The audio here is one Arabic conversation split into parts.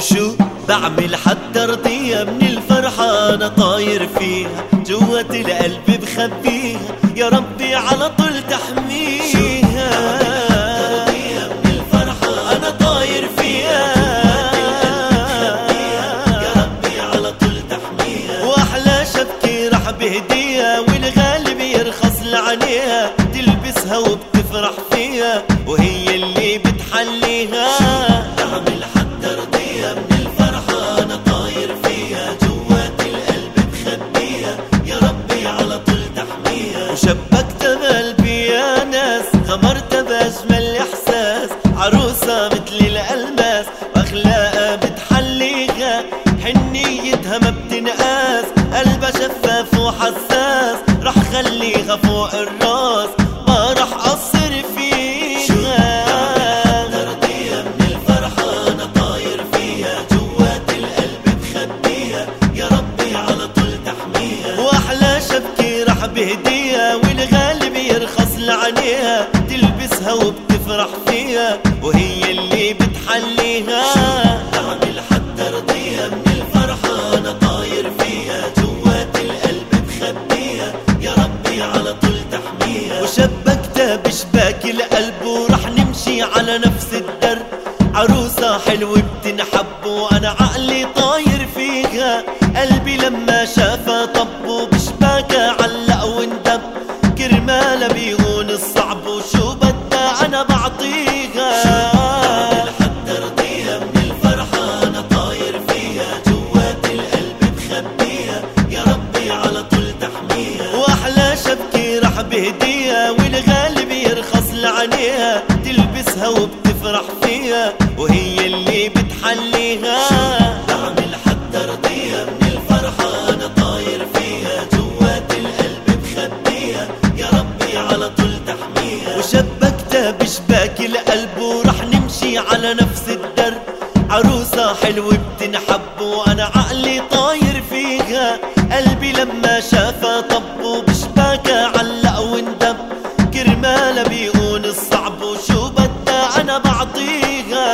وشو بعمل حتى رضية من الفرحة أنا طاير فيها جوة القلب بخبيها يا ربي على طول تحميها. من الفرحة أنا طاير فيها. يا ربي على طول تحميها. شبكة رح بهديها تلبسها وبتفرح فيها وهي اللي بتحليها. وأخلاقها بتحليها حنيتها ما بتنقاس. قلبها شفاف وحساس رح خليها فوق الراس. ما رح قصر فيها. ترضيها من الفرحة أنا طاير فيها. جوات القلب بخبيها يا ربي على طول تحميها. وأحلى شبكة رح بهديها والغالب يرخص لعنيها. تلبسها وبتفرح فيها وهي اللي بتحليها. بشباك القلب ورح نمشي على نفس الدرب. عروسة حلوة بتنحب وأنا عقلي طاير فيها. قلبي لما شافها طب وبشباكها علق واندب كرمالها بيهون الصعب وشو بدها أنا بعطيها. حتى رضيها من فيها تلبسها وبتفرح فيها وهي اللي بتحليها. بعمل حتى رضيها من الفرحة أنا طاير فيها جوات القلب بخبيها. يا ربي على طول تحميها. وشبكتها بشباك القلب ورح نمشي على نفس الدرب. عروسة حلوة بتنحب وأنا عقلي طاير فيها. قلبي لما شافها بعطيها.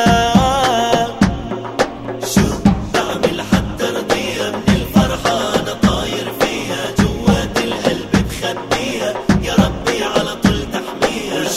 شو بعمل حتى رضيها من الفرحة أنا طاير فيها جوات القلب بخبيها يا على طول تحميها.